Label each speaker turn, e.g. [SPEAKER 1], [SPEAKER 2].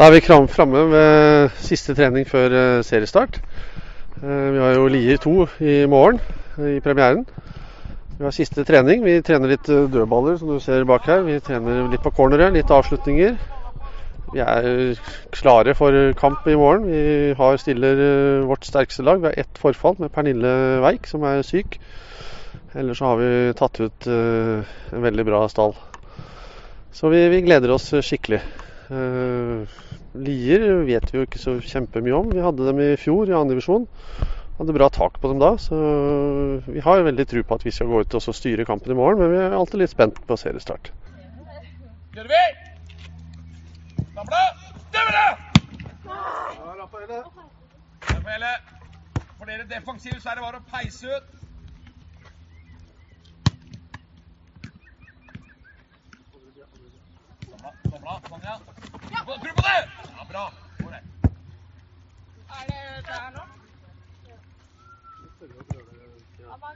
[SPEAKER 1] Da er vi framme ved siste trening før eh, seriestart. Eh, Vi har jo Lier 2 i morgen eh, i premieren. Vi har siste trening. Vi trener litt dødballer, som du ser bak her. Vi trener litt på cornere, litt avslutninger. Vi er klare for kamp i morgen. Vi har stiller vårt sterkeste lag. Vi har ett forfall med Pernille Weik, som er syk. Ellers har vi tatt ut en veldig bra stall. Så vi, vi gleder oss skikkelig. Lier vet vi jo ikke så kjempemye om. Vi hadde dem i fjor i andredivisjon. Hadde bra tak på dem da, så vi har jo veldig tro på at vi skal gå ut og styre kampen i morgen. Men vi er alltid litt spent på seriestart.
[SPEAKER 2] Kjører vi! Stamle! Dømere! Rafaele. For dere defensive så er det bare å peise ut. Stamla, stamla, sånn ja.
[SPEAKER 3] Ama